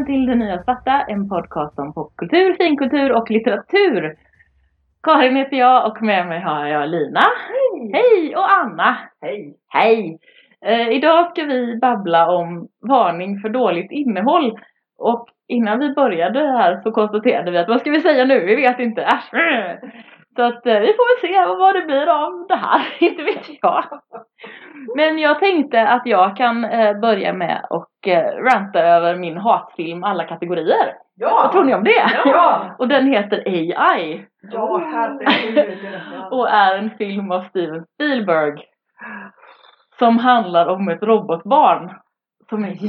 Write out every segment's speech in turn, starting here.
välkommen till Det Nya Svarta, en podcast om popkultur, finkultur och litteratur. Karin heter jag och med mig har jag Lina. Hej! Hej! Och Anna. Hej! Hej! Eh, idag ska vi babbla om varning för dåligt innehåll. Och innan vi började här så konstaterade vi att vad ska vi säga nu? Vi vet inte. Äsch. Så att eh, vi får väl se vad det blir av det här. inte vet jag. Men jag tänkte att jag kan eh, börja med och eh, ranta över min hatfilm alla kategorier. Ja! Vad tror ni om det? Ja! och den heter AI Ja, herregud. och är en film av Steven Spielberg. Som handlar om ett robotbarn som är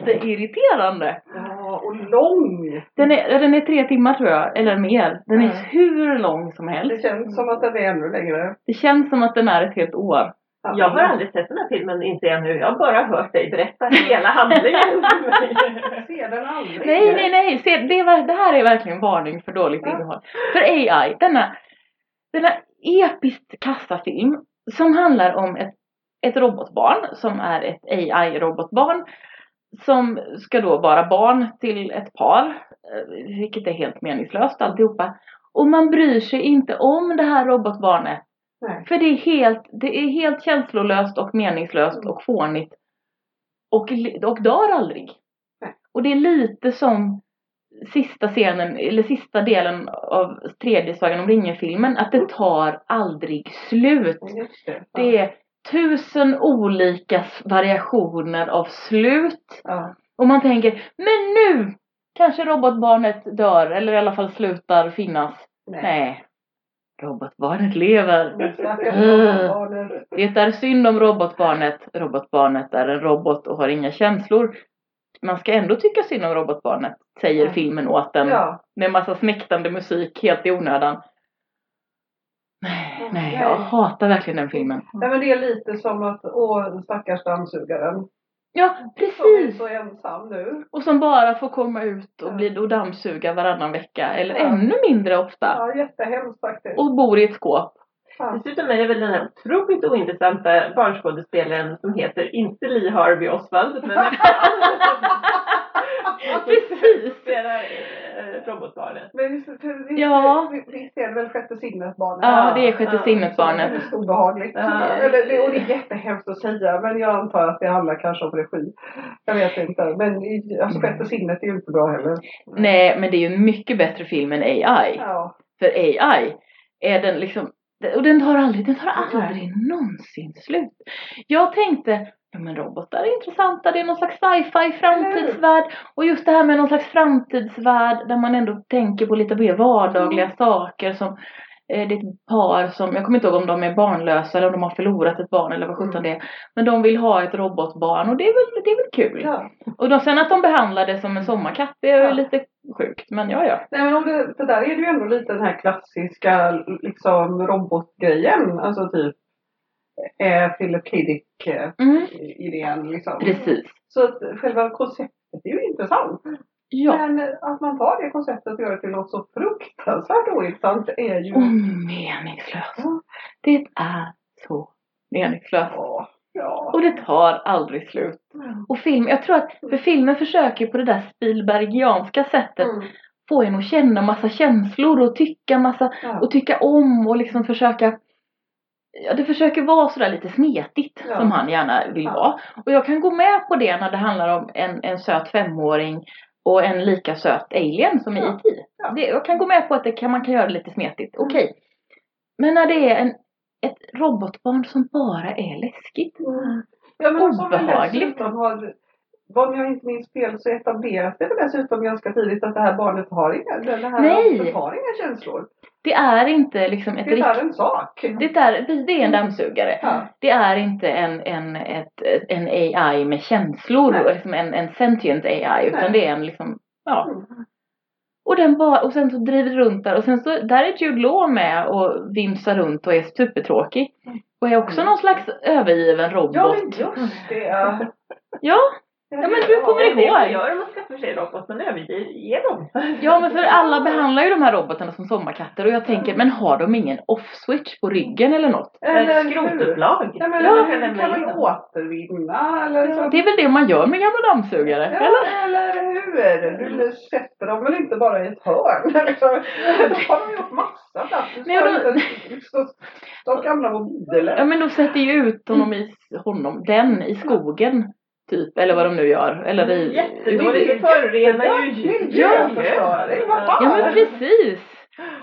jätteirriterande. Ja, och lång. Den är, den är tre timmar tror jag, eller mer. Den är Mm. hur lång som helst. Det känns som att den är ännu längre. Det känns som att den är ett helt år. Ja. Jag har aldrig sett den här filmen inser jag nu. Jag har bara hört dig berätta hela handlingen för mig. Ser den aldrig. Nej, nej, nej! Se, det, det här är verkligen varning för dåligt Ja. innehåll. För AI, denna, denna episkt kassafilm som handlar om ett, ett robotbarn som är ett AI-robotbarn som ska då vara barn till ett par, eh, vilket är helt meningslöst alltihopa. Och man bryr sig inte om det här robotbarnet. Nej. För det är helt, det är helt känslolöst och meningslöst och fånigt. Och, och dör aldrig. Nej. Och det är lite som sista scenen, eller sista delen av tredje Sagan om ringen-filmen, att det tar aldrig slut. Det. Det är tusen olika variationer av slut. Ja. Och man tänker, men nu kanske robotbarnet dör, eller i alla fall slutar finnas. Nej. Nej. Robotbarnet lever. Mm. Det är synd om robotbarnet. Robotbarnet är en robot och har inga känslor. Man ska ändå tycka synd om robotbarnet, säger filmen åt en. Ja. Med massa smäktande musik helt i onödan. Nej, nej, jag hatar verkligen den filmen. Nej men det är lite som att, åh stackars dammsugaren. Ja, Som är precis! så ensam nu. Och som bara får komma ut och, Ja. bli, och dammsuga varannan vecka. Eller Ja. ännu mindre ofta. Ja, jättehemskt faktiskt. Och bor i ett skåp. Ja. Dessutom är det väl den här otroligt ointressanta barnskådespelaren som heter inte Lee Harvey Oswald men Precis. spelar eh, robotbarnet. Men visst, Ja. visst är det väl sjätte sinnet-barnet? Ja, det är sjätte Ja. sinnet-barnet. Väldigt obehagligt. Ja. Eller, det, och det är jättehemskt att säga men jag antar att det handlar kanske om regi. Jag vet inte. Men alltså sjätte sinnet är ju inte bra heller. Nej, men det är ju en mycket bättre film än AI. Ja. För AI är den liksom, och den tar aldrig, den tar aldrig någonsin slut. Jag tänkte, men robotar är intressanta, det är någon slags sci-fi framtidsvärld. Och just det här med någon slags framtidsvärld där man ändå tänker på lite mer vardagliga saker som eh, det är ett par som, jag kommer inte ihåg om de är barnlösa eller om de har förlorat ett barn eller vad sjutton det är. Men de vill ha ett robotbarn och det är väl, det är väl kul. ja. Och då, sen att de behandlar det som en sommarkatt, det är Ja. lite sjukt. Men ja, ja. Nej men om det, för där är det ju ändå lite den här klassiska liksom robotgrejen. Alltså typ eh, Philip K. Dick eh, Mm, liksom. precis. Så att själva konceptet är ju intressant. Ja. Men att man tar det konceptet och gör det till något så fruktansvärt ointressant är ju... Och meningslöst. Ja. Det är så meningslöst. Ja. Ja. Och det tar aldrig slut. Och film, jag tror att, för filmen försöker på det där Spielbergianska sättet Mm. få en att känna massa känslor och tycka massa, Ja. och tycka om och liksom försöka Ja, det försöker vara sådär lite smetigt Ja. som han gärna vill Ja. vara. Och jag kan gå med på det när det handlar om en, en söt femåring och en lika söt alien som i Ja. E.T. Ja. Det, jag kan gå med på att det kan, man kan göra det lite smetigt. Okej. Men när det är en, ett robotbarn som bara är läskigt. Mm. Ja men som Obehagligt. dessutom har om jag inte minns fel så etableras det dessutom ganska tidigt att det här barnet har inga, det här Nej. har inga känslor. Det är inte liksom ett Det är en sak. Det är, det är en dammsugare. Ja. Det är inte en, en, ett, en AI med känslor, Nej. liksom en, en sentient AI, utan Nej. det är en liksom, ja. Mm. Och den bara, och sen så driver runt där och sen så, där är Jude Law med och vimsar runt och är supertråkig. Och är också Mm. någon slags övergiven robot. Ja men just det. Ja. Ja, men du kommer ihåg. gör om man skaffar sig robot, man överger dem. Ja men för alla behandlar ju de här robotarna som sommarkatter och jag tänker, men har de ingen off-switch på ryggen eller något? Eller skrotupplag. Ja, men Ja, kan man dem. återvinna eller så. Det är väl det man gör med gamla dammsugare? Ja, Eller? eller hur? Du sätter dem väl inte bara i ett hörn? Liksom. Då har de gjort massa plats. Men de gamla mobiler. Ja men de sätter ju ut honom i, honom, den i skogen. Typ, eller vad de nu gör. Eller i... Jättedåligt, Det förorenar ju Miljöförstöring, Ja men precis!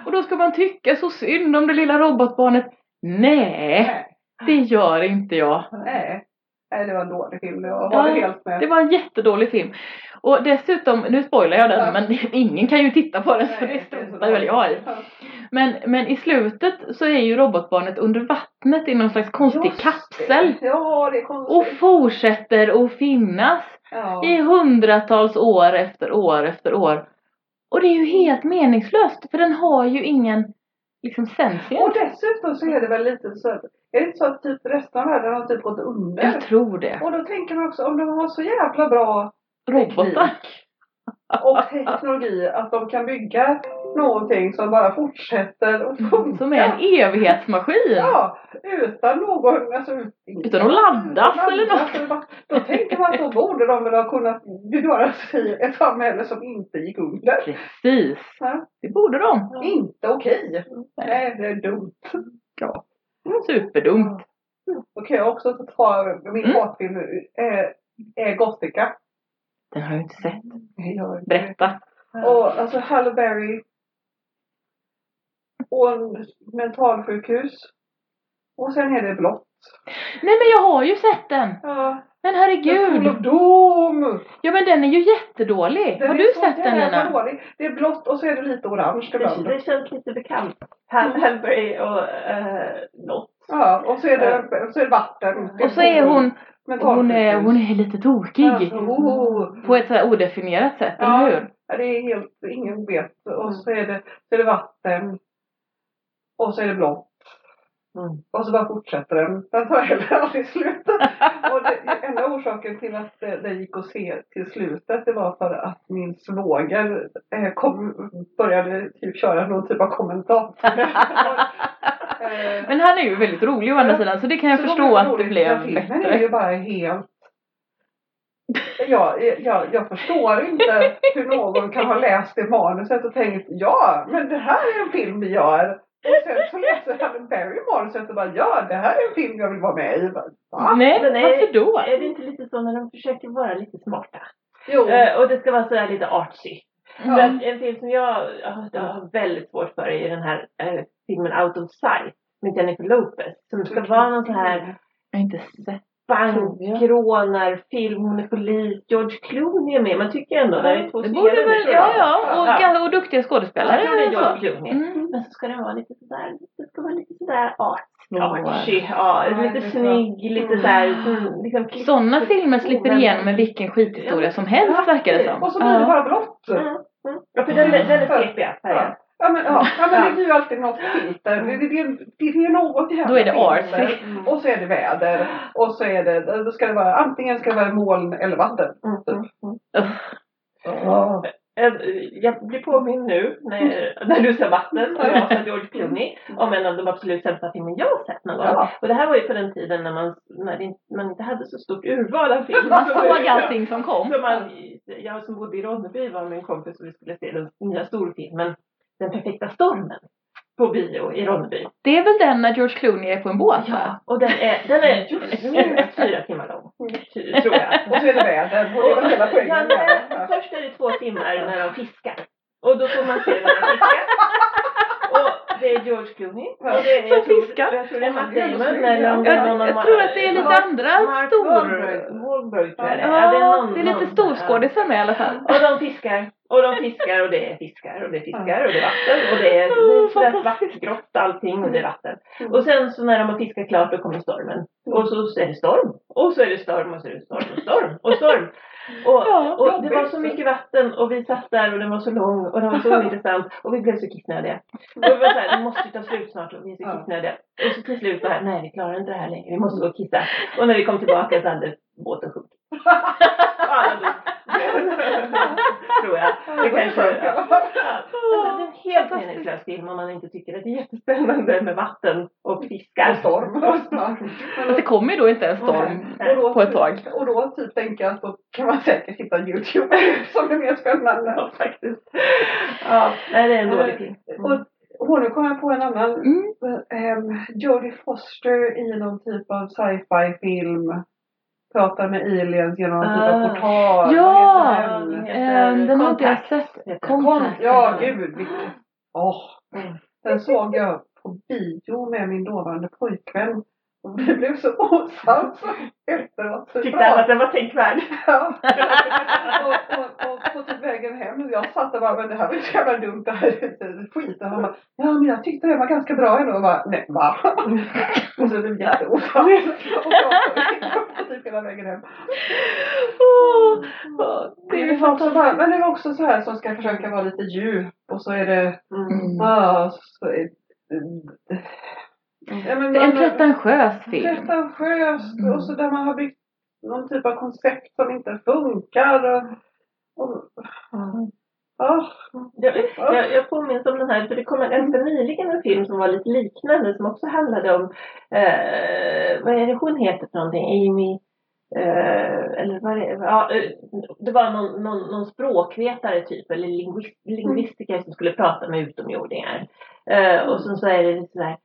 Och då ska man tycka så synd om det lilla robotbarnet. Nej, det gör inte jag. nej. Nej, det var en dålig film. Jag Ja, håller helt med. Det var en jättedålig film. Och dessutom, nu spoilar jag den, Ja. men ingen kan ju titta på den så Nej, det så struntar väl jag i. Ja. Men, men i slutet så är ju robotbarnet under vattnet i någon slags konstig Just kapsel. det. Ja, det är Och konstigt. fortsätter att finnas Ja. i hundratals år efter år efter år. Och det är ju helt meningslöst för den har ju ingen liksom Och sensient. dessutom så är det väl lite så att, är det inte så att typ resten av världen har typ gått under? Jag tror det. Och då tänker man också om de har så jävla bra Robotar. Och teknologi att de kan bygga någonting som bara fortsätter och funka. Som är en evighetsmaskin. Ja, utan någon, alltså Utan att laddas eller något. bara- Då tänker man att då borde de väl ha kunnat göra sig ett samhälle som inte gick under. Precis. Ja. Det borde de. Inte okej. Nej, det är dumt. Ja. Superdumt. Då kan jag också ta min Mm. hatfilm är, är Gothica. Den har jag inte sett. Jag. Berätta. Och alltså Halle Berry. Och en mentalsjukhus. Och sen är det blått. Nej men jag har ju sett den. Ja. Men herregud. of Doom! Ja men den är ju jättedålig. Den har du sett den Lina? dålig. Det är blått och så är det lite orange Det, det känns lite bekant. Hal Hallberg och äh, Lott. Ja, och så är det, så är det vatten. Det Och så är hon, hon är, hon är lite tokig. Alltså, oh. På ett så här odefinierat sätt, Ja. eller hur? Ja, det är helt, ingen vet. Och Mm. så är det, så är det vatten. Och så är det blått. Mm. Och så bara fortsätter den. Den tar heller aldrig slut. och det, enda orsaken till att det, det gick att se till slutet det var för att min svåger eh, kom, började typ köra någon typ av kommentator. Eh, Men han är ju väldigt rolig å andra sidan så det kan jag förstå att det blev Men filmen är bättre. ju bara helt jag, jag, jag förstår inte hur någon kan ha läst det manuset och tänkt ja, men det här är en film vi gör. Och sen så läser Halle Berry manuset och bara ja, det här är en film jag vill vara med i. Bara? Nej, Men är- varför då? Är det inte lite så när de försöker vara lite smarta? Jo. Eh, och det ska vara sådär lite artsy. Mm. För att en film som jag, ja, jag har väldigt svårt för är den här eh, filmen Out of Sight med Jennifer Lopez. Som ska vara någon sån här Jag har inte sett. Bankrånarfilm, hon är polis, George Clooney är med. Man tycker ändå när det är två Det borde väl, ja ja, och, Ja. och duktiga skådespelare. Jag tror det är George. Clooney. Mm. Men så ska den vara lite sådär, det ska vara lite sådär art, artsy, ja, Ja, lite snygg, lite såhär, som, liksom Sådana filmer slipper igenom med vilken skithistoria som helst verkar det som. Och så blir det Ja. bara blått. Mm, mm. Ja, för den, den är sepiga färgen. Ja men, ja, ja, men det blir ju alltid något filter. Det, det, det, det är något jävla Då är det filter. artsy. Och så är det väder. Och så är det, då ska det vara, antingen ska det vara moln eller vatten. Mm, mm, mm. Ja. Eh, Jag blir påminn nu när, när du sa vatten och jag sa George Clooney om en av de absolut sämsta filmer jag har sett någon gång. Ja. Och det här var ju på den tiden när man, när man inte hade så stort urval av film. Man såg allting som kom. Så man, jag som bodde i Ronneby var med en kompis och vi skulle se den nya storfilmen Den perfekta stormen på bio i Ronneby. Det är väl den när George Clooney är på en båt va? Och den är, den är minst fyra timmar lång. ty- Tror jag. Och så är det väder. Och hela Ja, Ja. först är det två timmar när de fiskar. Och då får man se när de fiskar. Det är George Clooney. Och det är, Som jag tror- fiskar. Jag tror det är Matt Ja, Damon. ja, Eller om det är Jag, någon jag tror att det är lite andra Mark stor... Wahlberg- Wahlberg tror jag det är. Ja, någon- det är lite storskådisar med i alla fall. Och de fiskar. Och de fiskar och det är fiskar och det är fiskar och det är vatten och det är, det är Oh, svartgrått allting och det är vatten. Mm. Och sen så när de har fiskat klart då kommer stormen. Och så är det storm. Och så är det storm och så är det storm och storm och storm. Och, Ja, och det var så mycket vatten och vi satt där och den var så lång och den var så ointressant och vi blev så kissnödiga. Och vi var såhär, det måste ta slut snart och vi är så kissnödiga. Och så till slut bara, nej vi klarar inte det här längre, vi måste gå och kissa. Och när vi kom tillbaka så hade båten sjunkit. Alla dog. Tror jag. Det kanske. Alltså, det är en helt meningslös film om man inte tycker att det är jättespännande med vatten och fiskar. Och storm. Fast det kommer ju då inte en storm Och då, på ett tag. Och då typ tänker jag att då kan man säkert hitta Youtube som är mer spännande. Ja, faktiskt. Ja, nej, det är en dålig film. Och, och nu kommer jag på en annan. Mm. Um, Jodie Foster i någon typ av sci-fi film. Pratar med aliens genom någon typ av Ah. portal. Ja! Heter den? har inte jag sett. ja, gud. Åh. Mm. Den såg jag på bio med min dåvarande pojkvän. Och vi blev så osams efteråt. Så Tyckte alla att den var tänkvärd. Ja. och, och, och på typ vägen hem, jag satt och bara, men det här var så jävla dumt, det här är skit. Och han bara, ja men jag tyckte det var ganska bra ändå. Och bara, nej va? och så blev vi jätteosams. och på typ hela vägen hem. Åh, åh, det Det är också bara, fantastiskt. men det var också så här som ska försöka vara lite djup och så är det, Mm. ja, så är, ja, men Det är en pretentiös film. pretentiöst Mm. och så där man har byggt någon typ av koncept som inte funkar. Och, och, ja, Jag, jag, jag påminns om den här, för det kom en ganska nyligen en film som var lite liknande som också handlade om, eh, vad är det hon heter för någonting? Amy, eh, eller vad är det? Ja, eh, det var någon, någon, någon språkvetare typ, eller lingvist, lingvistiker som skulle prata med utomjordingar. Eh, och sen så är det lite sådär,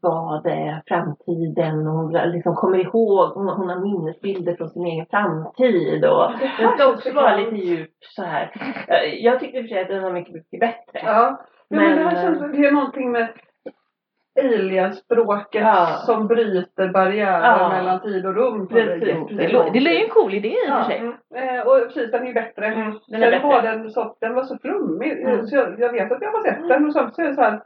vad är framtiden? Och hon liksom kommer ihåg, hon, hon har minnesbilder från sin egen framtid. Och, den ska också vara lite djup så här. Eh, Jag tyckte i och för sig att den var mycket, mycket bättre. Ja, men, men det här känns som det är någonting med alienspråket Ja. som bryter barriärer Ja. mellan tid och rum. Precis. Det, lå- det är en cool idé i och för sig. Eh, och precis, den är bättre. Mm, den är Sen var bättre. den så, den var så flummig. Mm. Så jag, jag vet att jag har sett den och samtidigt så är det så här.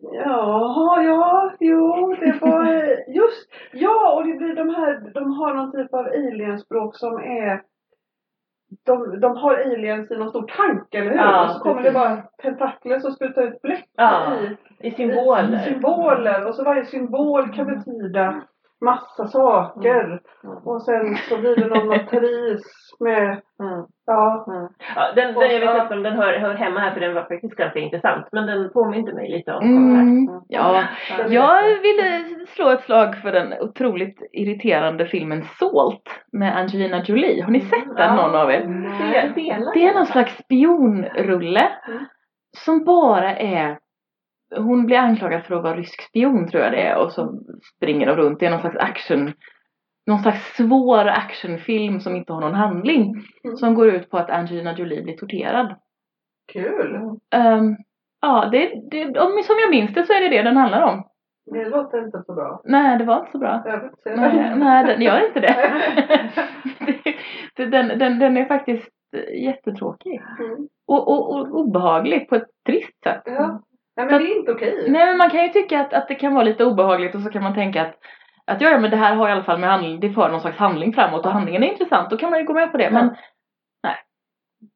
Jaha, ja, jo, det var just, ja och det blir de här, de har någon typ av alienspråk som är de, de har aliens i någon stor tank, eller hur? Ja, och så kommer precis. det bara tentakler som sprutar ut bläck Ja, i, I symboler. i symboler. Och så varje symbol kan betyda massa saker. Mm. Och sen så blir det någon matris med, Mm. ja, Mm. Ja, den, den, jag vet inte om den hör, hör hemma här för den var faktiskt ganska intressant. Men den påminde mig lite om Mm, ja. Ja. Jag ville slå ett slag för den otroligt irriterande filmen Salt med Angelina Jolie. Har ni sett den någon av er? Det är någon slags spionrulle Mm. som bara är hon blir anklagad för att vara rysk spion tror jag det är och så springer de runt. Det är någon slags action någon slags svår actionfilm som inte har någon handling Mm. som går ut på att Angelina Jolie blir torterad. kul. Ehm, ja, det, det, om, som jag minns det så är det det den handlar om. Det låter inte så bra. Nej, det var inte så bra. Jag. Nej, nej den gör inte det. det, det den, den, den är faktiskt jättetråkig. Mm. Och, och, och obehaglig på ett trist sätt. Ja. Nej men det är inte okej. Nej men man kan ju tycka att, att det kan vara lite obehagligt och så kan man tänka att att ja, ja men det här har i alla fall med handling, det för någon slags handling framåt och handlingen är intressant, då kan man ju gå med på det. Men nej,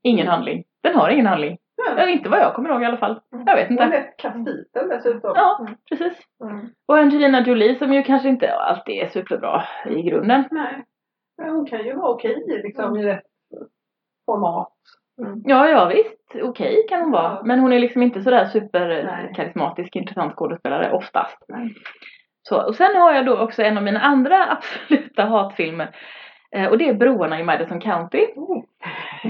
ingen handling. Den har ingen handling. Ja, inte vad jag kommer ihåg i alla fall. Jag vet inte. lätt kastiten dessutom. Ja, precis. Mm. Och Angelina Jolie som ju kanske inte alltid är superbra i grunden. Nej. Men hon kan ju vara okej liksom i rätt format. Ja, ja visst. Okej kan hon vara. Men hon är liksom inte sådär superkarismatisk, intressant skådespelare oftast. Nej. Så, och sen har jag då också en av mina andra absoluta hatfilmer. Eh, och det är Broarna i Madison County. Oh.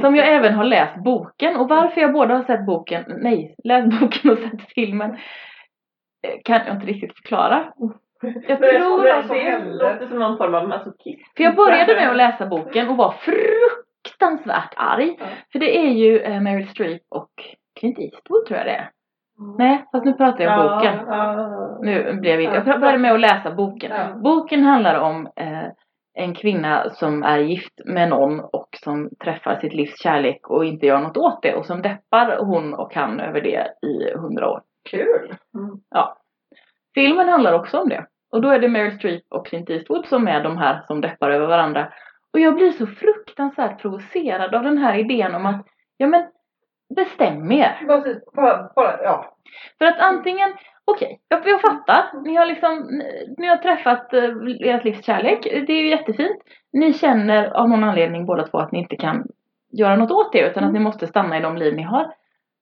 Som jag även har läst boken. Och varför jag både har sett boken, nej, läst boken och sett filmen. eh, Kan jag inte riktigt förklara. Jag tror som det låter som någon form av masochism. För jag började med att läsa boken och var fruktansvärt arg. Ja. För det är ju eh, Meryl Streep och Clint Eastwood tror jag det är. Nej, fast nu pratar jag om boken. Ja. Nu blev jag, jag började med att läsa boken. Ja. Boken handlar om eh, en kvinna som är gift med någon och som träffar sitt livs kärlek och inte gör något åt det och som deppar hon och han över det i hundra år. Kul. Filmen handlar också om det. Och då är det Meryl Streep och Clint Eastwood som är de här som deppar över varandra. Och jag blir så fruktansvärt provocerad av den här idén om att, ja men, bestäm er. Bara, bara, ja. För att antingen, okej, jag, jag fattar. Ni har liksom, ni- har träffat eh, ert livs kärlek. Det är ju jättefint. Ni känner av någon anledning båda två att ni inte kan göra något åt det utan att ni måste stanna i de liv ni har.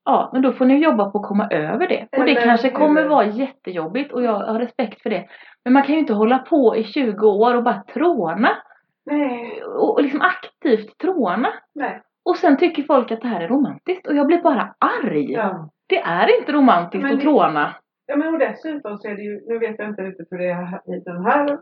Ja, men då får ni jobba på att komma över det. Och det kanske kommer vara jättejobbigt och jag har respekt för det. Men man kan ju inte hålla på i 20 år och bara tråna. Nej, Och och liksom aktivt tråna. nej. Och sen tycker folk att det här är romantiskt och jag blir bara arg. Ja. Det är inte romantiskt Men att det- tråna. Ja men och dessutom så är det ju, nu vet jag inte riktigt hur det är i den här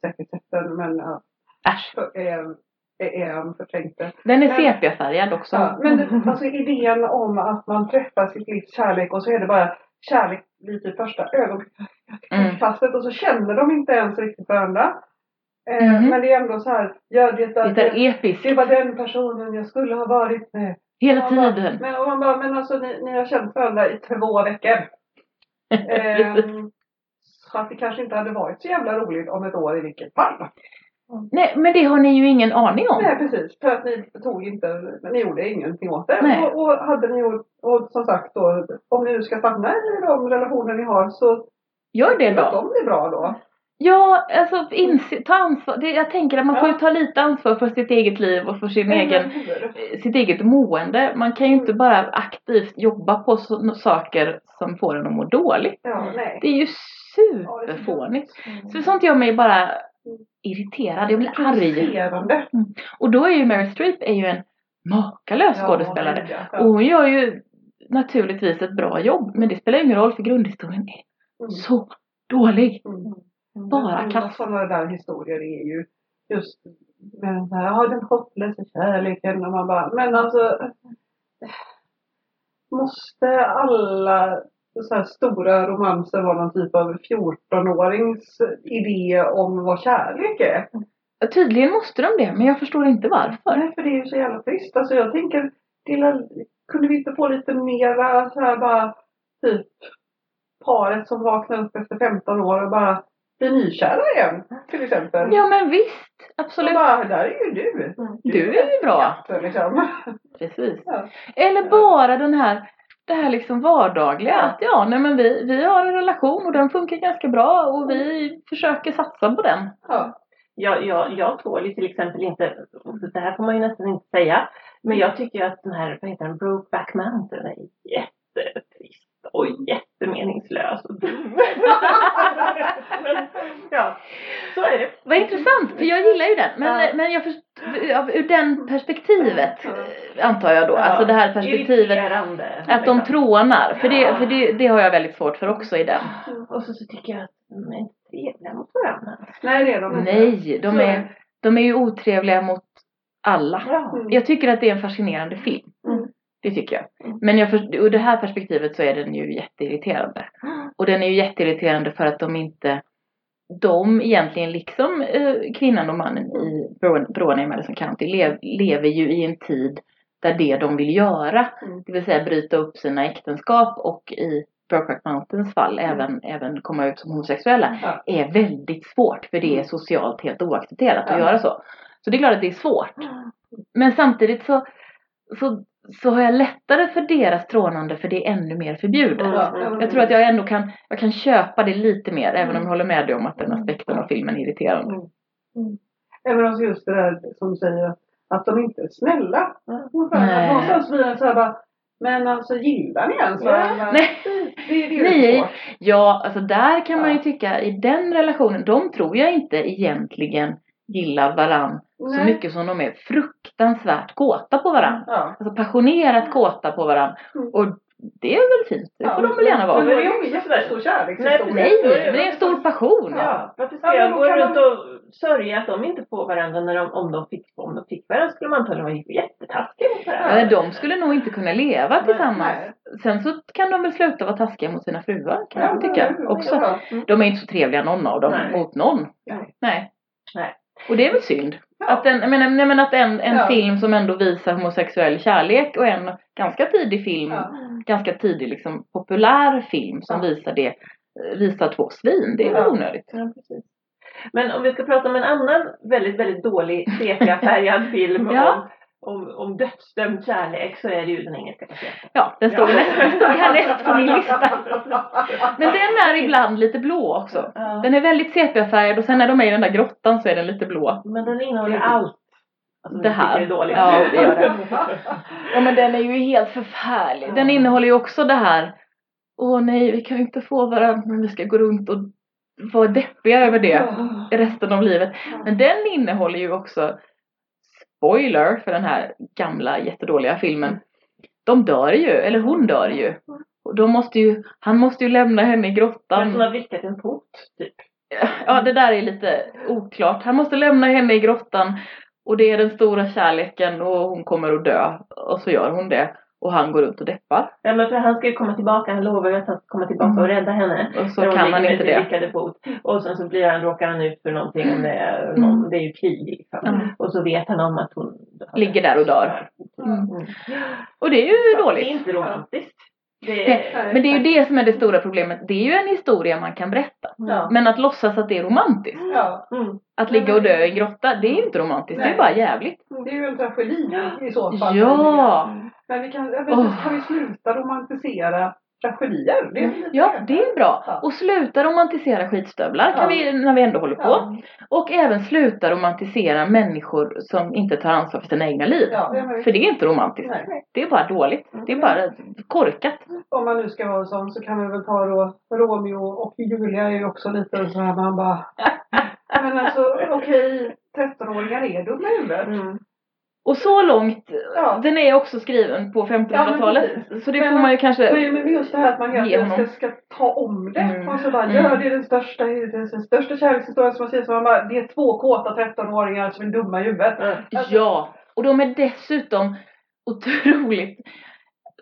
säkerheten men ja, Äsch. för- är, han förträngt det. Den är sepia-färgad också. Ja, men det, alltså idén om att man träffar sitt livs kärlek och så är det bara kärlek lite i första Mm. ögonkastet och så känner de inte ens riktigt varandra. Eh, Mhm. Men det är ändå så här, ja det, Det är det, episkt. det var den personen jag skulle ha varit med. Hela man bara- tiden. Men, och man bara, men alltså ni, ni har känt varandra i två veckor. Ehm, så att det kanske inte hade varit så jävla roligt om ett år i vilket fall. Nej, men det har ni ju ingen aning om. Nej precis, för att ni tog inte, ni gjorde ingenting åt det. Nej. Och, och hade ni gjort, och som sagt då, om ni nu ska stanna i de relationer ni har så Gör det då. de blir bra då. Ja, alltså inse, ta ansvar. Det, jag tänker att man får ju Ja. ta lite ansvar för sitt eget liv och för sin egen, hur? sitt eget mående. Man kan ju inte bara aktivt jobba på så, saker som får en att må dåligt. Ja, nej. Det är ju Ja, superfånigt. Mm. Så sånt gör mig bara irriterad. Jag blir arg. Provocerande. Och då är ju Mary Streep är ju en makalös Ja, skådespelare. ja, ja. Och hon gör ju naturligtvis ett bra jobb. Men det spelar ju ingen roll för grundhistorien är Mm. så dålig. Bara kass. sådana där historier är ju just med den här, ja den hopplösa kärleken och man bara, men alltså Måste alla så här stora romanser vara någon typ av 14-årings idé om vad kärlek är? Tydligen måste de det, men jag förstår inte varför. Nej, för det är ju så jävla trist. Alltså jag tänker, till, kunde vi inte få lite mera så här bara typ paret som vaknar upp efter 15 år och bara blir nykära igen till exempel. Ja men visst, absolut. bara, där är ju du. Du är ju bra. jätte, Liksom. Precis. Ja. Eller bara den här, det här liksom vardagliga. Att ja, nej men vi, vi har en relation och den funkar ganska bra och vi försöker satsa på den. Ja. Jag, jag, jag tål ju till exempel inte, det här får man ju nästan inte säga, men jag tycker att den här, vad heter den, Brokeback Mountain är jättetrist och jättemeningslös och ja, så är det. Vad intressant, för jag gillar ju den. Men, Ja. men jag först, ja, ur den perspektivet antar jag då. Ja. Alltså det här perspektivet att de liksom. trånar. För, det, för det, det har jag väldigt svårt för också i den. Och så, så tycker jag att de är inte trevliga mot varandra. Nej, det är de inte. Nej, de är, de är ju otrevliga mot alla. Ja. Mm. Jag tycker att det är en fascinerande film. Mm. Det tycker jag. Mm. Men jag för, ur det här perspektivet så är den ju jätteirriterande. Och den är ju jätteirriterande för att de inte de egentligen liksom eh, kvinnan och mannen i Brona i Madison County lev, lever ju i en tid där det de vill göra, Mm. det vill säga bryta upp sina äktenskap och i Brokeback Mountains fall Mm. även, även komma ut som homosexuella Ja. är väldigt svårt för det är socialt helt oaccepterat Ja. att göra så. Så det är klart att det är svårt. Men samtidigt så, så, så har jag lättare för deras trånande för det är ännu mer förbjudet. Mm. Ja. Jag tror att jag ändå kan, jag kan köpa det lite mer även om jag håller med dig om att den aspekten av filmen är irriterande. Även alltså just det där som du säger att, de inte är snälla. Mm. Någonstans blir det så här bara, men alltså gillar ni ens Ja. varandra? Nej. Det, det är Nej. svårt. Ja, alltså där kan man ju Ja. tycka i den relationen, de tror jag inte egentligen gillar varann så Nej. mycket som de är fruktansvärt kåta på varann. Ja. Alltså passionerat kåta på varann. Mm. Och det är väl fint, det Ja, får de väl gärna Men vara. det är ju en jättestor kärlekshistoria. Nej, men det är en stor passion. Ja, varför ska Ja, men jag gå runt och sörja att de inte får varandra när de, om de fick, om de fick varandra skulle man antagligen vara jättetaskiga mot varandra. Ja, de skulle nog inte kunna leva Nej, tillsammans. nej. Sen så kan de väl sluta vara taskiga mot sina fruar kan jag men tycka också. bra. De är inte så trevliga någon av dem Nej. mot någon. Nej. Nej. Nej. Och det är väl synd. Att, en, menar, nej, men att en, en Ja. film som ändå visar homosexuell kärlek och en ganska tidig film, Ja. ganska tidig liksom populär film som Ja. visar det, visar två svin. Det är Ja. onödigt. Men om vi ska prata om en annan väldigt, väldigt dålig sepia-färgad film Ja. om om, om dödsdömd kärlek så är det ju den engelska kassetten. Ja, den stod, Ja. den härnäst på min lista. Men den är ibland lite blå också. Ja. Den är väldigt sepia-färgad och sen när de är i den där grottan så är den lite blå. Men den innehåller allt. Alltså, Det här. är dåligt. Ja, det gör det. Ja men den är ju helt förfärlig. Den innehåller ju också det här Åh nej, vi kan ju inte få varandra men vi ska gå runt och vara deppiga över det resten av livet. Men den innehåller ju också spoiler för den här gamla jättedåliga filmen. De dör ju, eller hon dör ju. Och då måste ju, han måste ju lämna henne i grottan. som har vrickat en pot, typ. Ja, det där är lite oklart. Han måste lämna henne i grottan och det är den stora kärleken och hon kommer att dö. Och så gör hon det. Och han går runt och deppar. Ja men för han ska ju komma tillbaka, han lovar ju att han ska komma tillbaka och rädda henne. Och så kan han med inte det. fot. Och sen så blir han, råkar han ut för någonting, det är, Mm. någon, det är ju krig liksom. Mm. Och så vet han om att hon Ligger där och dör. Mm. Mm. Och det är ju Det är dåligt. inte romantiskt. Det är, men det är ju det som är det stora problemet. Det är ju en historia man kan berätta. Ja. Men att låtsas att det är romantiskt. Ja, mm. Att ligga och dö i en grotta, det är inte romantiskt. Det är Nej. bara jävligt. det är ju en tragedi i så fall. Ja! Men vi kan, vet, Åh. kan vi sluta romantisera tragedier? Det är lite Ja, det är bra. Ja. Och sluta romantisera skitstövlar kan Ja. vi, när vi ändå håller på. Ja. Och även sluta romantisera människor som inte tar ansvar för sina egna liv. För det är inte romantiskt. Nej. Det är bara dåligt. Det är bara korkat. Om man nu ska vara sån så kan vi väl ta då Romeo och Julia är ju också lite så här man bara Men alltså okej 13-åringar är dumma i huvudet. Mm. Och så långt, Ja. den är också skriven på 1500-talet. Ja, så det Men- får man ju kanske... Men, men just det här att man Ge ska, ta om det. Mm. Så bara, Mm. ja det är den största, den största kärlekshistorien som man säger. Så man bara, det är två kåta 13-åringar som är dumma i huvudet. Alltså, Ja, och de är dessutom otroligt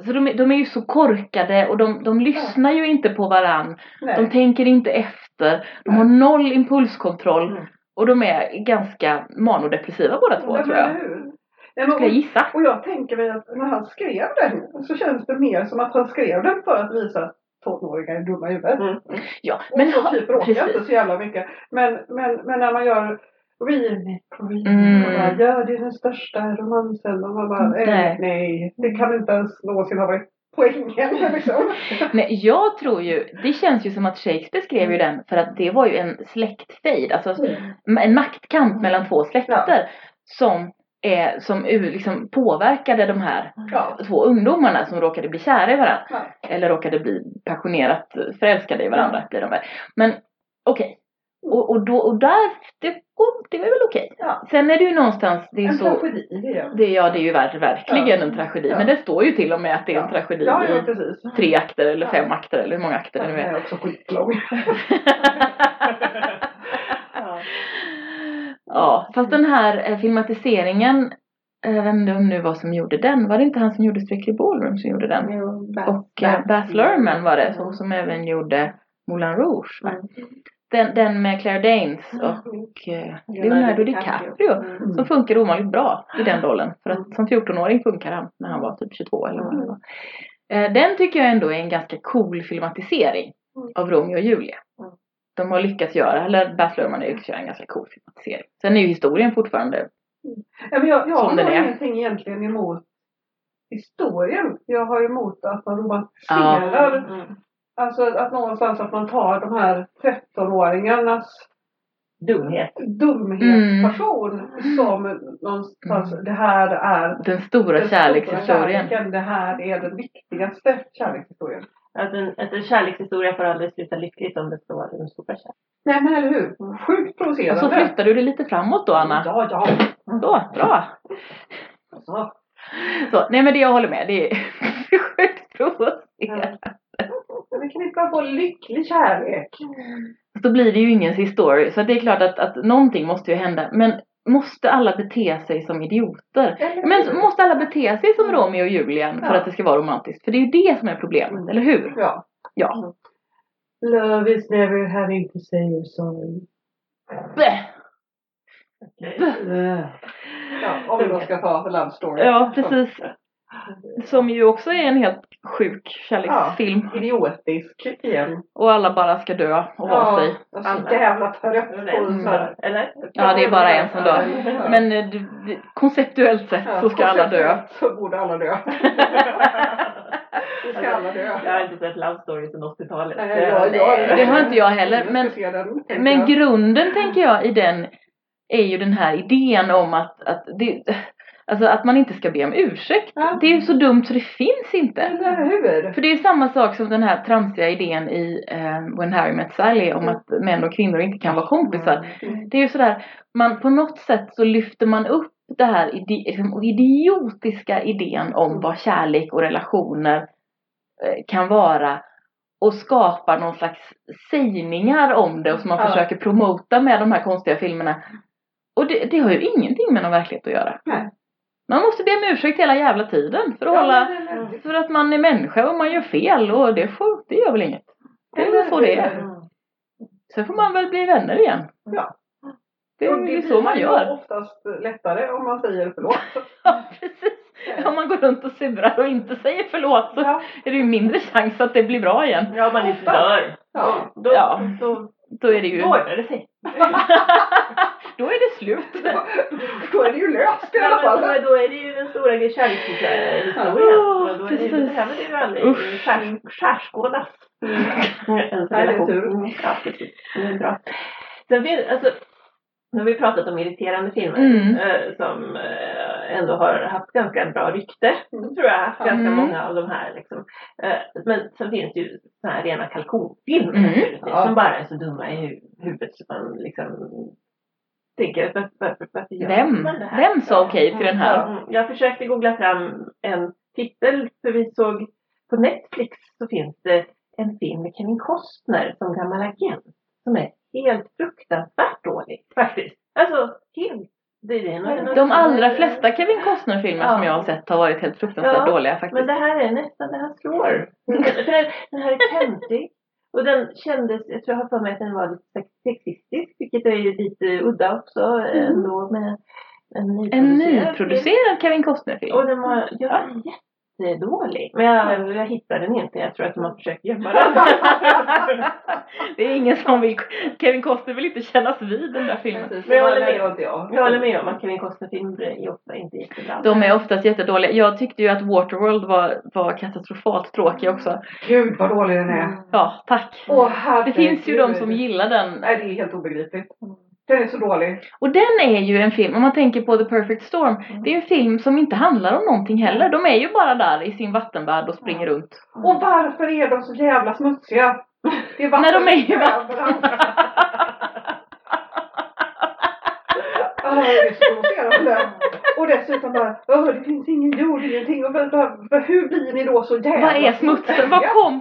så de är, de är ju så korkade och de, de lyssnar ju inte på varann. nej. De tänker inte efter. De har noll impulskontroll. Mm. Och de är ganska manodepressiva båda två Ja, tror jag. hur? Men, jag gissa. Och jag tänker mig att när han skrev den så känns det mer som att han skrev den för att visa tonåringar är dumma i huvudet. Mm. Ja, Och men så ha- typ precis. inte så jävla mycket. Men, men, men när man gör remake på remake Mm. och ja det är den största romansen och man bara, Nej. nej, nej det kan inte ens någonsin ha varit poängen liksom. Nej, jag tror ju, det känns ju som att Shakespeare skrev ju den för att det var ju en släktfejd, alltså en maktkamp mellan två släkter som, är, som liksom påverkade de här Ja. två ungdomarna som råkade bli kära i varandra. Ja. Eller råkade bli passionerat förälskade i varandra. Blir de väl. Men okej. Och, och, då, och där, det, det är väl okej. Ja. Sen är det ju någonstans, det är En så, tragedi det är det, ja det är ju ver- verkligen Ja. en tragedi. Ja. Men det står ju till och med att det är en tragedi i tre akter eller fem akter eller hur många akter det nu Den är. är också skitlång. Ja. fast den här eh, filmatiseringen, eh, jag vet inte om nu vad som gjorde den. Var det inte han som gjorde Strictly Ballroom som gjorde den? Jo, Baz- Och eh, Baz Luhrmann var det, Mm. som, som även gjorde Moulin Rouge. Mm. Den, den med Claire Danes Mm. och eh, Leonardo DiCaprio. Mm. Som funkar ovanligt bra i den rollen. För Mm. att som 14-åring funkar han när han var typ 22 eller vad det var. Eh, Den tycker jag ändå är en ganska cool filmatisering Mm. av Romeo och Julia. Mm. De har lyckats göra, eller Luhrmann har lyckats göra en ganska cool filmatisering. Sen är ju historien fortfarande Ja, men jag, jag Som har den är. ingenting egentligen emot historien. Jag har emot att man romantiserar. Mm. Alltså att någonstans att man tar de här 13-åringarnas Dumhet. dumhetspassion som någonstans, Mm. det här är den stora den kärlekshistorien. stora kärleken, det här är den viktigaste kärlekshistorien. Att en, att en kärlekshistoria får aldrig sluta lyckligt om det ska vara en stor kärlek. Nej men eller hur? Sjukt Och provocerande. så flyttar du det lite framåt då Anna. Ja, ja. Så, bra. ja. Så, nej men det jag håller med, det är sjukt provocerande. Men vi kan inte bara få lycklig kärlek. Då blir det ju ingen story. Så det är klart att, att någonting måste ju hända. Men måste alla bete sig som idioter? Eller Men hur? måste alla bete sig som Romeo och Julian för Ja. att det ska vara romantiskt? För det är ju det som är problemet, eller hur? Ja. Ja. Love is never having to say you're sorry. Bäh. Ja, om vi då ska ta Love Story. Ja, precis. Som ju också är en helt sjuk kärleksfilm. Idiotisk igen. Och alla bara ska dö och vara sig. jag är så jävla trött dör, eller? Ja, det är bara en som dör. Ja. Men eh, det- det- konceptuellt sett Ja, så ska alla dö. Så borde alla dö. Så ska alla dö. Jag har inte sett Love Story sedan 80-talet. Nej, ja, ja. Det har inte jag heller. Men, men grunden tänker jag i den är ju den här idén om att, att, det, alltså att man inte ska be om ursäkt. Ja. Det är ju så dumt så det finns inte. Eller hur? För det är samma sak som den här tramsiga idén i eh, When Harry Met Sally om att män och kvinnor inte kan vara kompisar. Mm. Det är ju sådär, man på något sätt så lyfter man upp det här ide, liksom, idiotiska idén om vad kärlek och relationer eh, kan vara och skapar någon slags sägningar om det och som man Ja. försöker promota med de här konstiga filmerna. Och det, det har ju ingenting med någon verklighet att göra. Nej. Man måste be om ursäkt hela jävla tiden för att Ja, hålla, för att man är människa och man gör fel och det, får, det gör väl inget. Det är väl så det är. Sen får man väl bli vänner igen. Ja. Det är ju det så man blir gör. ju oftast lättare om man säger förlåt. Ja, precis. Om man går runt och surar och inte säger förlåt så Ja. är det ju mindre chans att det blir bra igen. Ja, man inte dör. Ja. Då, Ja. då, Då är det ju... då ordnar det sig. Då är det slut. Då, då är det ju löst i Ja, alla fall. då, då är det ju den stora kärlekshistorien. Ja, Och då är det, behöver det ju aldrig skärskådas. Det är tur. Mm, Ja, precis. Det är bra. Sen finns, alltså, nu har vi pratat om irriterande filmer Mm. eh, som eh, ändå har haft ganska bra rykte, Mm. tror jag. Ganska Mm. många av de här. Liksom. Eh, men sen finns det ju såna här rena kalkonfilmer Mm. Ja. som bara är så dumma i hu- huvudet så man liksom tänker varför, varför, varför gör Vem? man det här? Vem sa okej till den här? Mm, Jag försökte googla fram en titel för vi såg på Netflix så finns det en film med Kevin Costner som gammal agent som är helt fruktansvärt dålig faktiskt. Alltså helt. Det. De allra flesta Kevin Costner-filmer som jag har sett har varit helt fruktansvärt Ja, dåliga Men faktiskt. det här är nästan det här slår. Den- här är töntig. Och den kändes, jag tror jag har för mig att den var lite sex- sexistisk, vilket är ju lite udda också ändå med en En nyproducerad film. nyproducerad Kevin Costner-film. Och den var, ja, jättedålig. Men jag, jag hittade den inte. Jag tror att de har försökt gömma den. Det är ingen som vill... Kevin Costner vill inte kännas vid den där filmen. Precis, Men jag det håller med. det inte jag. Håller med om att Kevin Costner-filmer är ofta inte jättebra. De är oftast jättedåliga. Jag tyckte ju att Waterworld var, var katastrofalt tråkig också. Gud vad dålig den är. Ja, tack. Åh, Det finns ju de som gillar den. Nej, det är helt obegripligt. Den är så dålig. Och den är ju en film, om man tänker på The Perfect Storm, det är ju en film som inte handlar om någonting heller. De är ju bara där i sin vattenvärld och springer runt. Och varför är de så jävla smutsiga? Det är När de är i överallt. Det är så provocerande. Och dessutom bara, "Åh, det finns ingen jord, ingenting. Och bara, bara, hur blir ni då så jävla Vad är smutsen? Var kom,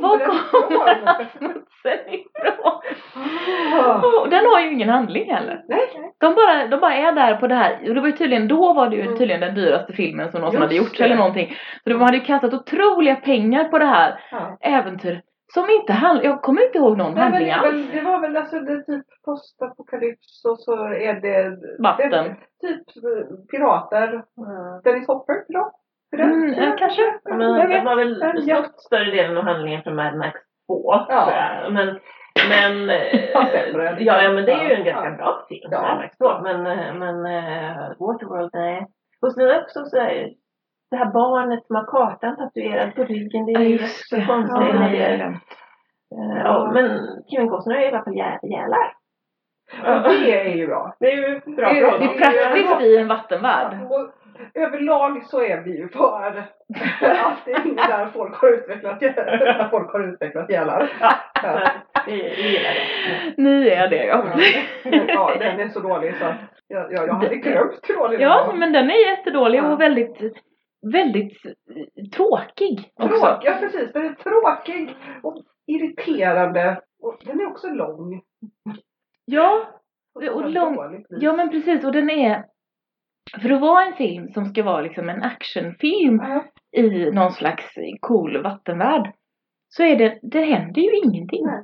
Var kommer den ifrån? smutsen ifrån? Och den har ju ingen handling heller. Nej, De bara, de bara är där på det här, och det var ju tydligen, då var det ju Mm. tydligen den dyraste filmen som Just hade gjorts det. eller någonting. Så de hade ju kastat otroliga pengar på det här ja. äventyret. Som inte handlar, jag kommer inte ihåg någon Nej, men handling det, är alls. väl, det var väl alltså det är typ postapokalyps och så är det Vatten. Det, typ eh, pirater. Mm. Dennis Hopper det? Mm, ja, kanske. Ja, Men Jag det vet. var väl En större delen av handlingen från Mad Max 2. Ja. Men, men, eh, Ja, ja, ja, men det är ju en Ja. ganska bra film, Ja. Mad Max 2. Men, eh, men eh, Waterworld, nej. Och sen också så här, det här barnet som har kartan tatuerad på ryggen. Det Ja, är ju så det. konstigt. Ja, det hade jag Eh, ja, men Kevin Costner är i alla fall jälar. Och det är ju bra. Det är ju bra Det är- Det är praktiskt i en vattenvärld. Och överlag så är vi ju för att det är ingen där folk har utvecklat när folk har utvecklat gälar. Ja, Ja. vi gillar det. Ni är det ja. ja, den är så dålig så att jag, jag, jag hade glömt hur dålig den Ja, var. men den är jättedålig Ja. och väldigt, väldigt eh, tråkig också. Tråkig, ja precis. Den är tråkig och irriterande. Och den är också lång. Ja, Och Och lång- ja men precis och den är för att vara en film som ska vara liksom en actionfilm Ja. i någon slags cool vattenvärld så är det, det händer ju ingenting. Nej.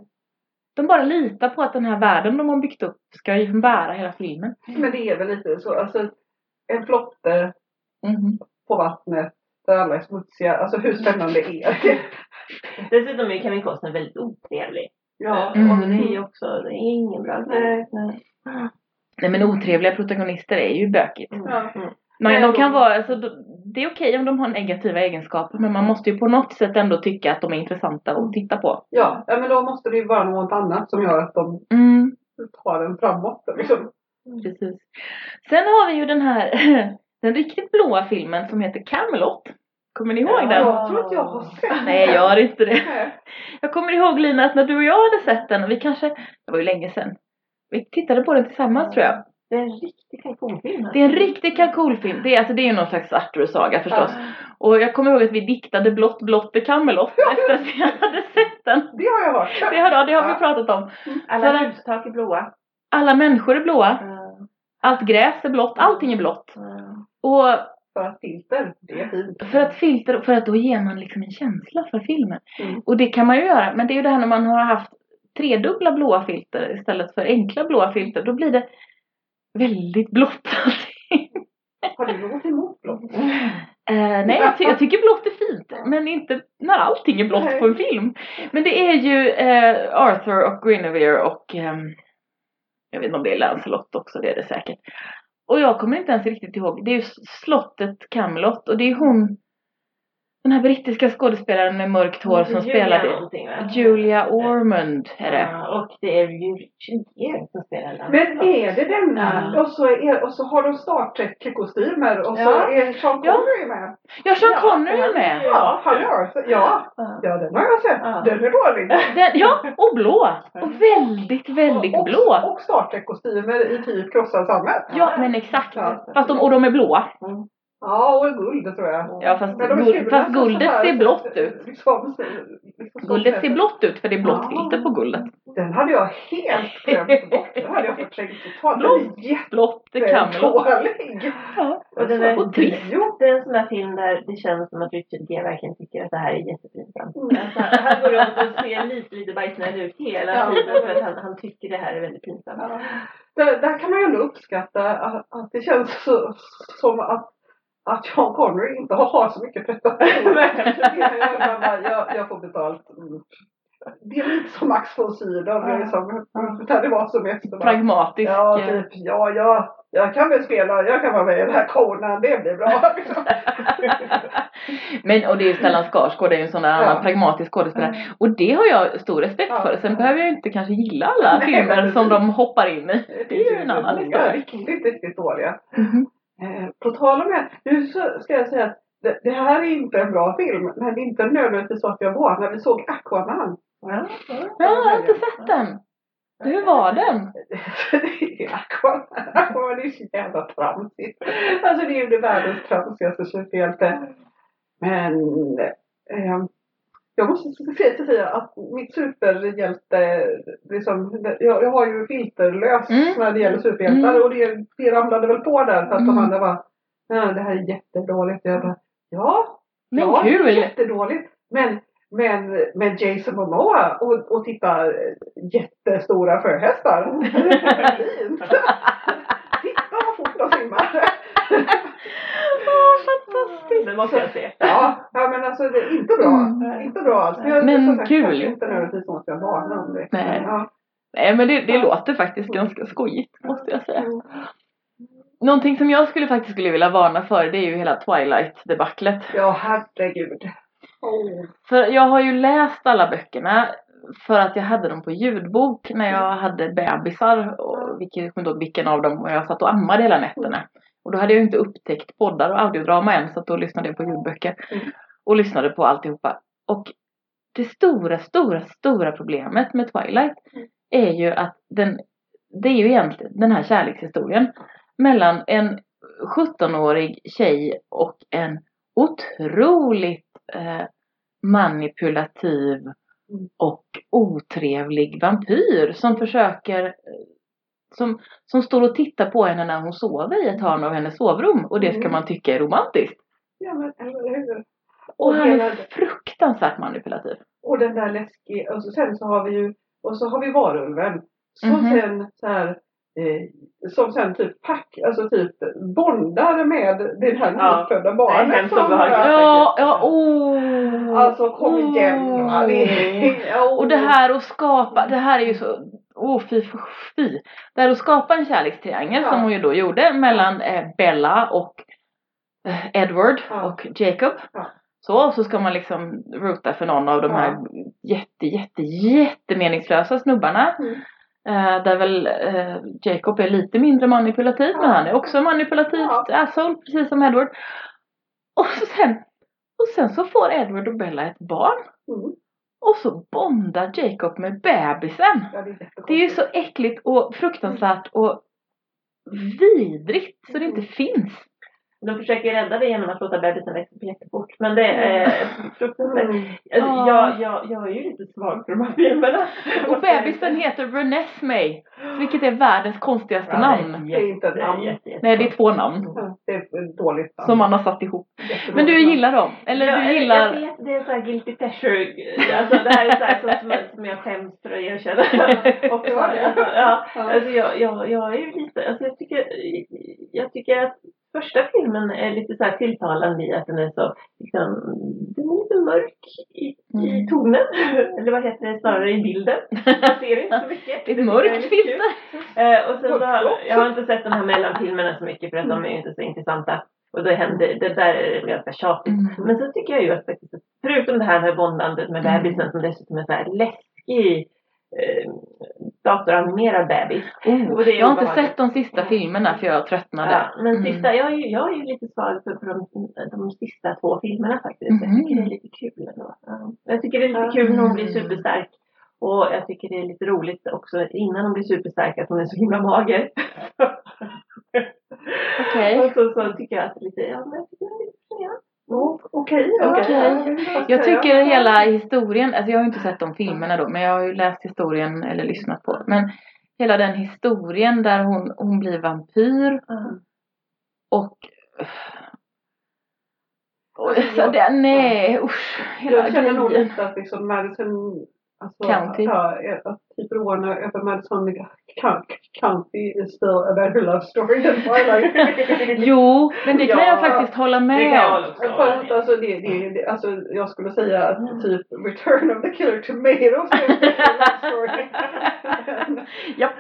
De bara litar på att den här världen de har byggt upp ska ju bära hela filmen. Men det är väl lite så, alltså en flotte Mhm. På vattnet. där alla är smutsiga. Alltså hur spännande är det? Dessutom är Kevin Costner väldigt otrevlig. Ja. Mm. Och det är ju också, det är ingen bra grej. Nej. Nej men otrevliga protagonister är ju bökigt. Ja. Mm. Men Nej, de kan vara, alltså, det är okej om de har negativa egenskaper men man måste ju på något sätt ändå tycka att de är intressanta att titta på. Ja, ja, men då måste det ju vara något annat som gör att de Mm, tar en framåt. Liksom. precis. Sen har vi ju den här, den riktigt blåa filmen som heter Camelot. Kommer ni ihåg Ja. den? Jag tror att jag har sett Nej, jag har inte det. Jag kommer ihåg Lina att när du och jag hade sett den, och vi kanske, det var ju länge sedan. Vi tittade på den tillsammans tror jag. Det är en riktig Cancún-film. Det är en riktig Cancun-film. Det är, alltså, det är ju någon slags Arthur-saga förstås. Och jag kommer ihåg att vi diktade blått blått i Camelot efter att vi hade sett den. Det har jag hört. Det har, det har vi Ja. pratat om. Alla hustak är blåa. Alla människor är blåa. Mm. Allt gräs är blått. Allting är blått. Mm. Och För att filter, det är fint. för att filter, för att då ger man liksom en känsla för filmen. Mm. Och det kan man ju göra. Men det är ju det här när man har haft tredubbla blåa filter istället för enkla blåa filter. Då blir det väldigt blått allting. Har du något emot blått? Eh, nej, jag, ty- jag tycker blått är fint. Men inte när allting är blått Nej. på en film. Men det är ju eh, Arthur och Guinevere och ehm, jag vet inte om det är Lancelot också, det är det säkert. Och jag kommer inte ens riktigt ihåg. Det är ju slottet Camelot och det är hon, den här brittiska skådespelaren med mörkt hår som Julia spelade någonting, va? Julia Ormond är det. Ja, och det är ju Richard Gere som spelar den. Men är det denna? Ja. Och, så är, och så har de Star Trek-kostymer och så Ja. är Sean Ja. Connery med. Ja, Sean Ja, Connery är med. Ja, han gör så. Ja, Ja. ja den har jag sett. Ja. Den är dålig. Den, ja, och blå. Och väldigt, väldigt och, blå. Och Star Trek-kostymer i typ krossad sammet. Ja, men exakt. Ja. Fast de, och de är blåa. Ja, och guld tror jag. Ja, fast, guld, fast guldet här, ser blått ut. Liksom, liksom Guldet ser blått ut för det är blått Ja. filter på guldet. Den hade jag helt glömt bort. Den hade jag förträngt totalt. Blått, det kan väl jättedålig. ja. Och den är, Och trist. Jo. det är en sån där film där det känns som att Richard Gere verkligen tycker att det här är jättepinsamt. Mm. Alltså, han går runt och ser lite, lite bajsnödig ut hela Ja. tiden för att han, han tycker det här är väldigt pinsamt. Ja. Där, där kan man ju ändå uppskatta att, att det känns så, som att, att Sean Connery inte har så mycket prestationer. jag, jag, jag får betalt. Mm. Det är lite som Max von Sydow. Det, är som, där det var som bara, Pragmatisk. Ja, eh, typ. Ja, ja, jag kan väl spela. Jag kan vara med i den här Conan. Det blir bra. Liksom. Men och det är ju Stellan Skarsgård, det är ju en sån där Ja. annan pragmatisk skådespelare. Och det har jag stor respekt Ja. för. Sen behöver jag ju inte kanske gilla alla Nej, filmer som de hoppar in i. Det är ju en annan historia. Riktigt, riktigt dåliga. Mhm. Eh, på tal om det, nu ska jag säga att det, det här är inte en bra film, men det är inte nödvändigtvis så att jag var när vi såg Aquaman. Ja, ja. Ja, jag har inte sett den. Hur var den? det är Aquaman. Aquaman är så jävla tramsigt. Alltså det är ju världens tramsigaste superhjälte. Men eh, jag måste säga, säga att mitt superhjälte, liksom, jag, jag har ju filterlös Mm. när det gäller superhjältar Mm. och det, det ramlade väl på där för att de Mm. andra var det här är jättedåligt. Jag bara, ja, Men ja det är kul! jättedåligt. Men, men, men Jason Momoa och, och titta jättestora sjöhästar. Fint. Titta vad fort de simmar. Fantastiskt! Det måste jag se. Ja, ja men alltså det är inte bra. Mm. Inte bra alls. Jag, Men som sagt, kul. kanske Inte nödvändigtvis något jag varnar om det. Nej. Ja. Nej men det, det låter faktiskt ganska skojigt måste jag säga. Någonting som jag skulle faktiskt skulle vilja varna för det är ju hela Twilight-debaclet. ja, herregud. Oh. För jag har ju läst alla böckerna för att jag hade dem på ljudbok när jag hade bebisar. Och vilken, jag kommer inte ihåg vilken av dem och jag satt och ammade hela nätterna. Och då hade jag inte upptäckt poddar och audiodrama än så att då lyssnade jag på ljudböcker. Mm. Och lyssnade på alltihopa. Och det stora, stora, stora problemet med Twilight Mm. är ju att den, det är ju egentligen den här kärlekshistorien mellan en 17-årig tjej och en otroligt eh, manipulativ Mm. och otrevlig vampyr som försöker som, som står och tittar på henne när hon sover i ett hörn av hennes sovrum och det ska Mm. man tycka är romantiskt. Ja, men eller hur? Och Och, han hela, är fruktansvärt manipulativ. och den där läskiga, och så sen så har vi ju, och så har vi varulven. Som Mhm. sen så här eh, som sen typ pack, alltså typ bondar med det här Ja. nyfödda barnet. som bara- Ja, ja, oh. Alltså kom igen oh. Och det här att skapa, det här är ju så, oh fy fy. Det här att skapa en kärlekstriangel Ja. som hon ju då gjorde mellan eh, Bella och eh, Edward Ja. och Jacob. Ja. Så, så ska man liksom rota för någon av de Ja. här jätte, jätte, jättemeningslösa snubbarna. Mm. Eh, där väl eh, Jacob är lite mindre manipulativ, men han är också manipulativt Ja. asshole, precis som Edward. Och sen, och sen så får Edward och Bella ett barn. Mm. Och så bondar Jacob med bebisen. Ja, det, är. Det är ju så äckligt och fruktansvärt och vidrigt så det inte finns. De försöker rädda det genom att låta bebisen växa jättefort. Men det är fruktansvärt. Mm. Alltså, Ja. jag, jag, jag är ju lite svag för de här filmerna. Och bebisen heter Renesmee, vilket är världens konstigaste Ja, namn. Det är inte ett namn. jätte, jätte, Nej, det är två namn Ja, Det är ett dåligt namn. som man har satt ihop. Men du gillar dem? Eller Ja, du Jag gillar... vet, det är så här guilty pleasure. Alltså det här är så här som, som, som jag skäms för att erkänna. Och så, alltså, ja, Ja. alltså jag, jag, jag är ju lite, alltså jag tycker, jag tycker att första filmen är lite så här tilltalande i att den är så, liksom, den är lite mörk i, i Mm. tonen. Eller vad heter det snarare i bilden. Man ser inte så mycket. Det är ett mörkt filter. Eh, och sen så har, jag har inte sett de här mellanfilmerna så mycket för att de är ju inte så intressanta. Och det händer, det där är ganska tjatigt. Mm. Men så tycker jag ju att förutom det här med bondandet med Mm. bebisen som dessutom är så här läskig eh, datoranimerad bebis. Oh, jag har inte sett de sista filmerna för jag tröttnade. Ja, men Mm. sista, jag, är ju, jag är ju lite svag för, för de, de sista två filmerna faktiskt. Jag Mhm. tycker det är lite kul ändå. Ja. Jag tycker det är lite kul när hon blir superstark. Och jag tycker det är lite roligt också innan hon blir superstark att hon är så himla mager. Okej. Och så, så tycker jag att det är lite, ja men jag tycker det är lite fascinerande. Ja, Okej. Okej. Jag tycker hela historien, alltså jag har ju inte sett de filmerna då, men jag har ju läst historien eller lyssnat på. Men hela den historien där hon, hon blir vampyr och... och Alltså, så det, nej usch, hela Jag känner nog lite att liksom Madison alltså, County. Ja, att typ Rona över Madison County- is still a better love story than Twilight. Jo, men det kan Ja, jag faktiskt hålla med om. alltså, det, det, det, alltså, jag skulle säga att typ Return of the Killer Tomatoes är en bättre love story. Japp.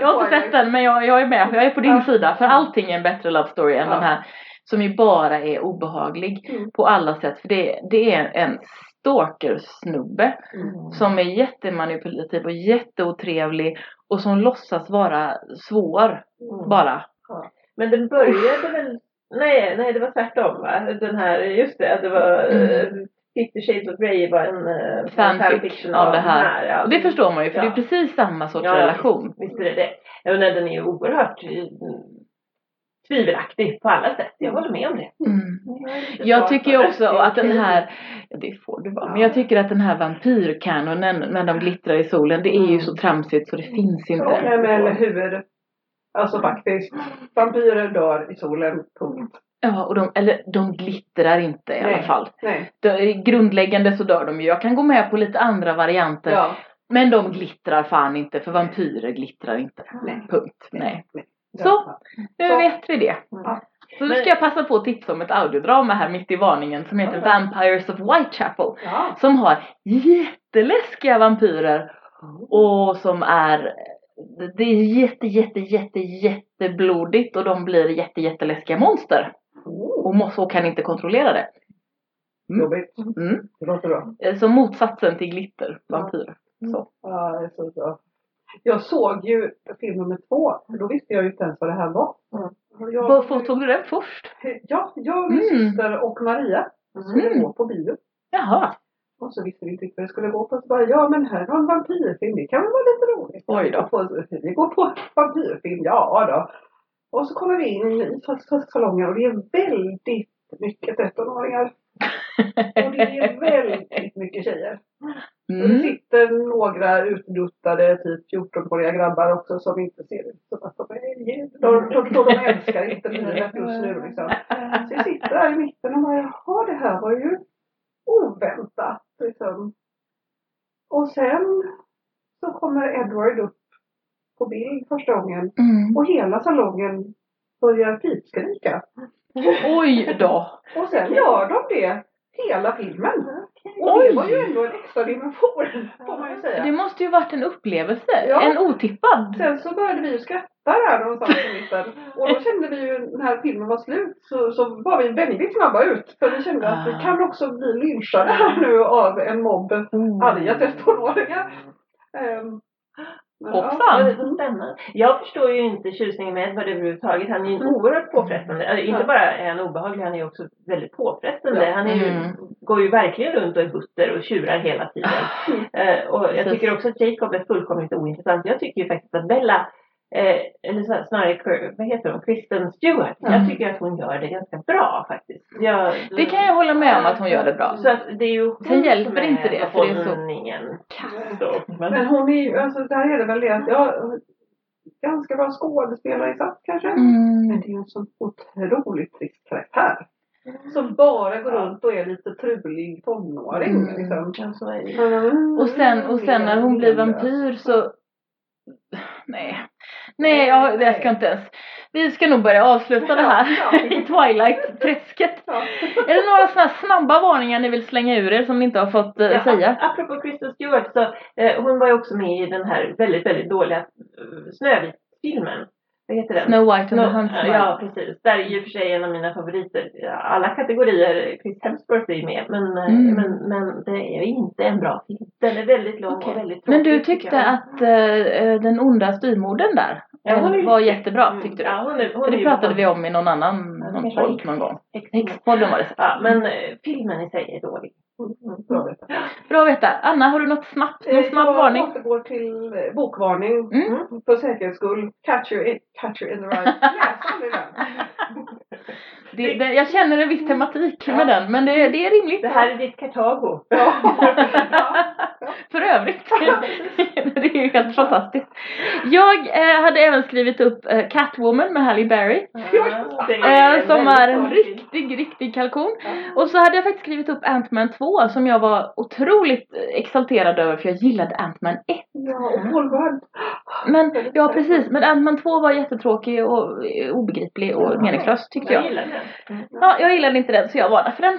Jag har inte sett den men jag, jag är med, jag är på din Ja. sida för allting är en bättre love story än Ja. den här som ju bara är obehaglig Mm. på alla sätt för det, det är en stalkersnubbe Mm. som är jättemanipulativ och jätteotrevlig och som låtsas vara svår Mm. bara. Men den började väl, nej, nej det var tvärtom va? Den här, just det, det var Mm. uh, Fifty Shades of Grey var en uh, Fanfic av det här. ja. Och det förstår man ju för Ja. det är precis samma sorts Ja, ja, relation. Visst är det det. Jag menar, den är ju oerhört mm, tvivelaktig på alla sätt. Jag håller med om det. Mm. Jag, lite Jag tycker ju också att den här, ja, det får du vara, men Ja. jag tycker att den här vampyrkanonen när de glittrar i solen, det är ju Mm. så tramsigt så det finns Ja, inte. men eller hur? Alltså faktiskt. Vampyrer dör i solen. Punkt. Ja, och de, eller de glittrar inte i alla Nej. fall. Nej. De, grundläggande så dör de ju. Jag kan gå med på lite andra varianter. Ja. Men de glittrar fan inte, för vampyrer glittrar inte. Nej. Punkt. Nej. Nej. Så. Nu Så. vet vi det. Mm. Så nu ska jag passa på att tipsa om ett audiodrama här mitt i varningen som heter Ja. Vampires of Whitechapel. Ja. Som har jätteläskiga vampyrer och som är det är jätte, jätte, jätte, jätteblodigt och de blir jätte, jätteläskiga monster. Oh, Och så kan inte kontrollera det. Mm. jobbigt. Mm. Det låter bra. Eh, Så motsatsen till glitter, vampyrer. Så. Ja, det är så bra. Jag såg ju film nummer två. Då visste jag ju inte ens vad det här var. Mm. Jag, Varför tog du den först? Ja, jag, min Mm. syster och Maria skulle Mm. gå på bio. Jaha, Och så visste vi inte riktigt vad det skulle gå på. Så bara, ja men här har en vampyrfilm, det kan väl vara lite roligt. Oj då. Vi går på vampyrfilm, ja då. Och så kommer vi in i salongen och det är väldigt mycket 13-åringar. Och det är väldigt mycket tjejer. Och det mm. sitter några utduttade typ 14-åriga grabbar också som inte ser ut som att de är de, de, de, de älskar inte livet just nu liksom. Så jag sitter där i mitten och bara, jaha det här var ju oväntat liksom. Och sen så kommer Edward upp på bild första gången Mm. och hela salongen börjar pipskrika. Oj då! Och sen gör de det hela filmen. Och Oj. det var ju ändå en extra dimension får man ju säga. Det måste ju varit en upplevelse. Ja. En otippad. Sen så började vi ju skratta där någonstans i mitten. Och då kände vi ju när filmen var slut så, så var vi väldigt snabba ut. För vi kände att vi Ah. kan också bli lynchade här nu av en mobb Oh. arga 13-åringar. Um, Hoppsan. Ja, det spännande. Jag förstår ju inte tjusningen med Edward överhuvudtaget. Han är ju en oerhört påfrestande. Alltså, inte bara är han obehaglig, han är också väldigt påfrestande. Ja. Han är ju, Mm. går ju verkligen runt och är butter och tjurar hela tiden. Eh, och jag tycker också att Jacob är fullkomligt ointressant. Jag tycker ju faktiskt att Bella, eh, eller så- snarare, vad heter hon, Kristen Stewart. Mm. Jag tycker att hon gör det ganska bra faktiskt. Jag, Det kan jag hålla med om att hon gör det bra. Så att det är ju hon Sen hjälper inte det, för det är så-. Så, men- Men hon är ju, alltså där är det väl det att jag ganska bra skådespelarinsats kanske. Men Mm. det är ju en sån otroligt trist karaktär. Som bara går runt och är lite trulig tonåring. Mm. Liksom. Så ju. Och sen, och sen när hon blir vampyr så... Nej. Nej, jag, jag ska inte ens... Vi ska nog börja avsluta det här Ja. i Twilight-träsket. Ja. Är det några sådana snabba varningar ni vill slänga ur er som ni inte har fått eh, säga? Apropå Kristen Stewart så eh, hon var ju också med i den här väldigt, väldigt dåliga uh, Snövit-filmen. Vad heter den? Snow White and the Huntsman. Ja, precis. Där är och för sig en av mina favoriter. Alla kategorier, Chris Hemsworth är ju med. Men, eh, Mm. men, men det är ju inte en bra film. Den är väldigt lång Okej. och väldigt Men du tråkig, tyckte att eh, den onda styrmodern där Ja, är ju- var jättebra, Mm, tyckte du? Ja, hon är, hon För det ju pratade vi om i någon annan det någon podd någon gång. Häxpodden var det. Ja, men filmen i sig är dålig. Mm, bra jag. Att veta. Anna, har du något snabbt? Någon Eh, snabb jag varning? återgår till eh, bokvarning. Mm. För säkerhets skull. Catch you in, catch you in the right. Läs. Det, det, jag känner en viss tematik med den, men det, det är rimligt. Det här är ditt Kartago. Ja. För övrigt. det är ju helt fantastiskt. Jag eh, hade även skrivit upp eh, Catwoman med Halle Berry. Det Eh, som är en riktig, riktig kalkon. Och så hade jag faktiskt skrivit upp Ant-Man 2 som jag var otroligt eh, exalterad över för jag gillade Ant-Man 1. Ja, och Paul Rudd. Men ja precis, men Ant-Man 2 var jättetråkig och eh, obegriplig och meningslös tyckte Jag jag. gillar den. Mm. Ja, jag gillade inte den så jag varnade för den.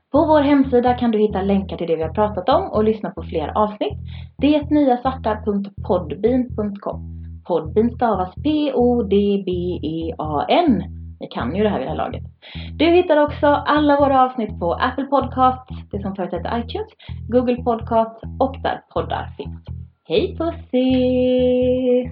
På vår hemsida kan du hitta länkar till det vi har pratat om och lyssna på fler avsnitt. Detnyasvarta.podbean.com Podbean stavas P-O-D-B-E-A-N. Ni kan ju det här vid det här laget. Du hittar också alla våra avsnitt på Apple Podcasts, det som förut hette iTunes, Google Podcasts och där poddar finns. Hej pussy!